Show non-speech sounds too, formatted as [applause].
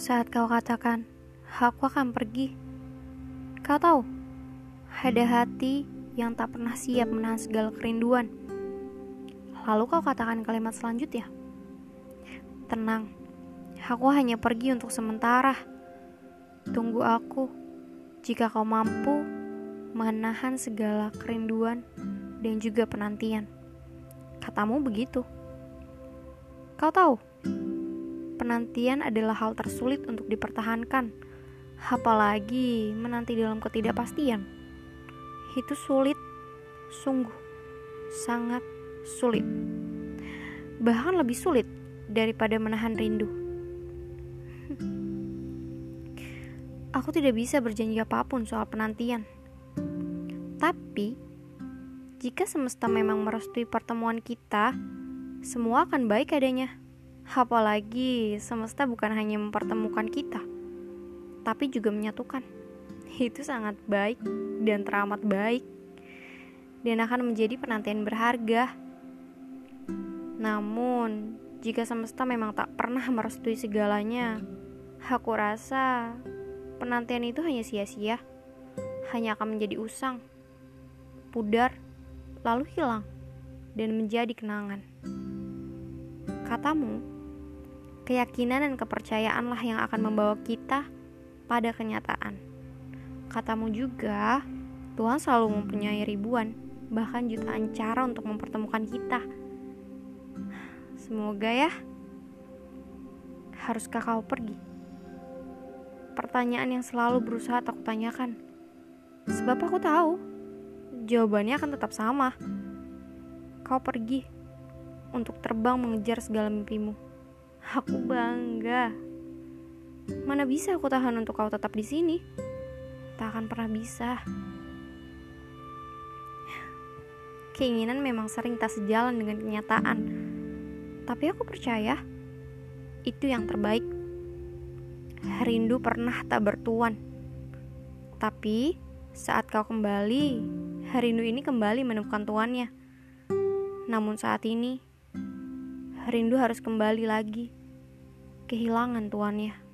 Saat kau katakan, aku akan pergi. Kau tahu, ada hati yang tak pernah siap menahan segala kerinduan. Lalu kau katakan kalimat selanjutnya. Tenang, aku hanya pergi untuk sementara. Tunggu aku, jika kau mampu menahan segala kerinduan dan juga penantian. Katamu begitu. Kau tahu, penantian adalah hal tersulit untuk dipertahankan, apalagi menanti dalam ketidakpastian. Itu sulit, sungguh sangat sulit. Bahkan lebih sulit daripada menahan rindu. [laughs] Aku tidak bisa berjanji apa pun soal penantian. Tapi, jika semesta memang merestui pertemuan kita, semua akan baik adanya. Apalagi semesta bukan hanya mempertemukan kita, tapi juga menyatukan. Itu sangat baik dan teramat baik, dan akan menjadi penantian berharga. Namun, jika semesta memang tak pernah merestui segalanya, aku rasa penantian itu hanya sia-sia, hanya akan menjadi usang, pudar, lalu hilang, dan menjadi kenangan. Katamu, keyakinan dan kepercayaanlah yang akan membawa kita pada kenyataan. Katamu juga, Tuhan selalu mempunyai ribuan, bahkan jutaan cara untuk mempertemukan kita. Semoga ya. Haruskah kau pergi? Pertanyaan yang selalu berusaha tak tanyakan. Sebab aku tahu, jawabannya akan tetap sama. Kau pergi untuk terbang mengejar segala mimpimu. Aku bangga. Mana bisa aku tahan untuk kau tetap di sini? Tak akan pernah bisa. Keinginan memang sering tak sejalan dengan kenyataan. Tapi aku percaya itu yang terbaik. Rindu pernah tak bertuan. Tapi saat kau kembali, rindu ini kembali menemukan tuannya. Namun saat ini, rindu harus kembali lagi, kehilangan tuannya.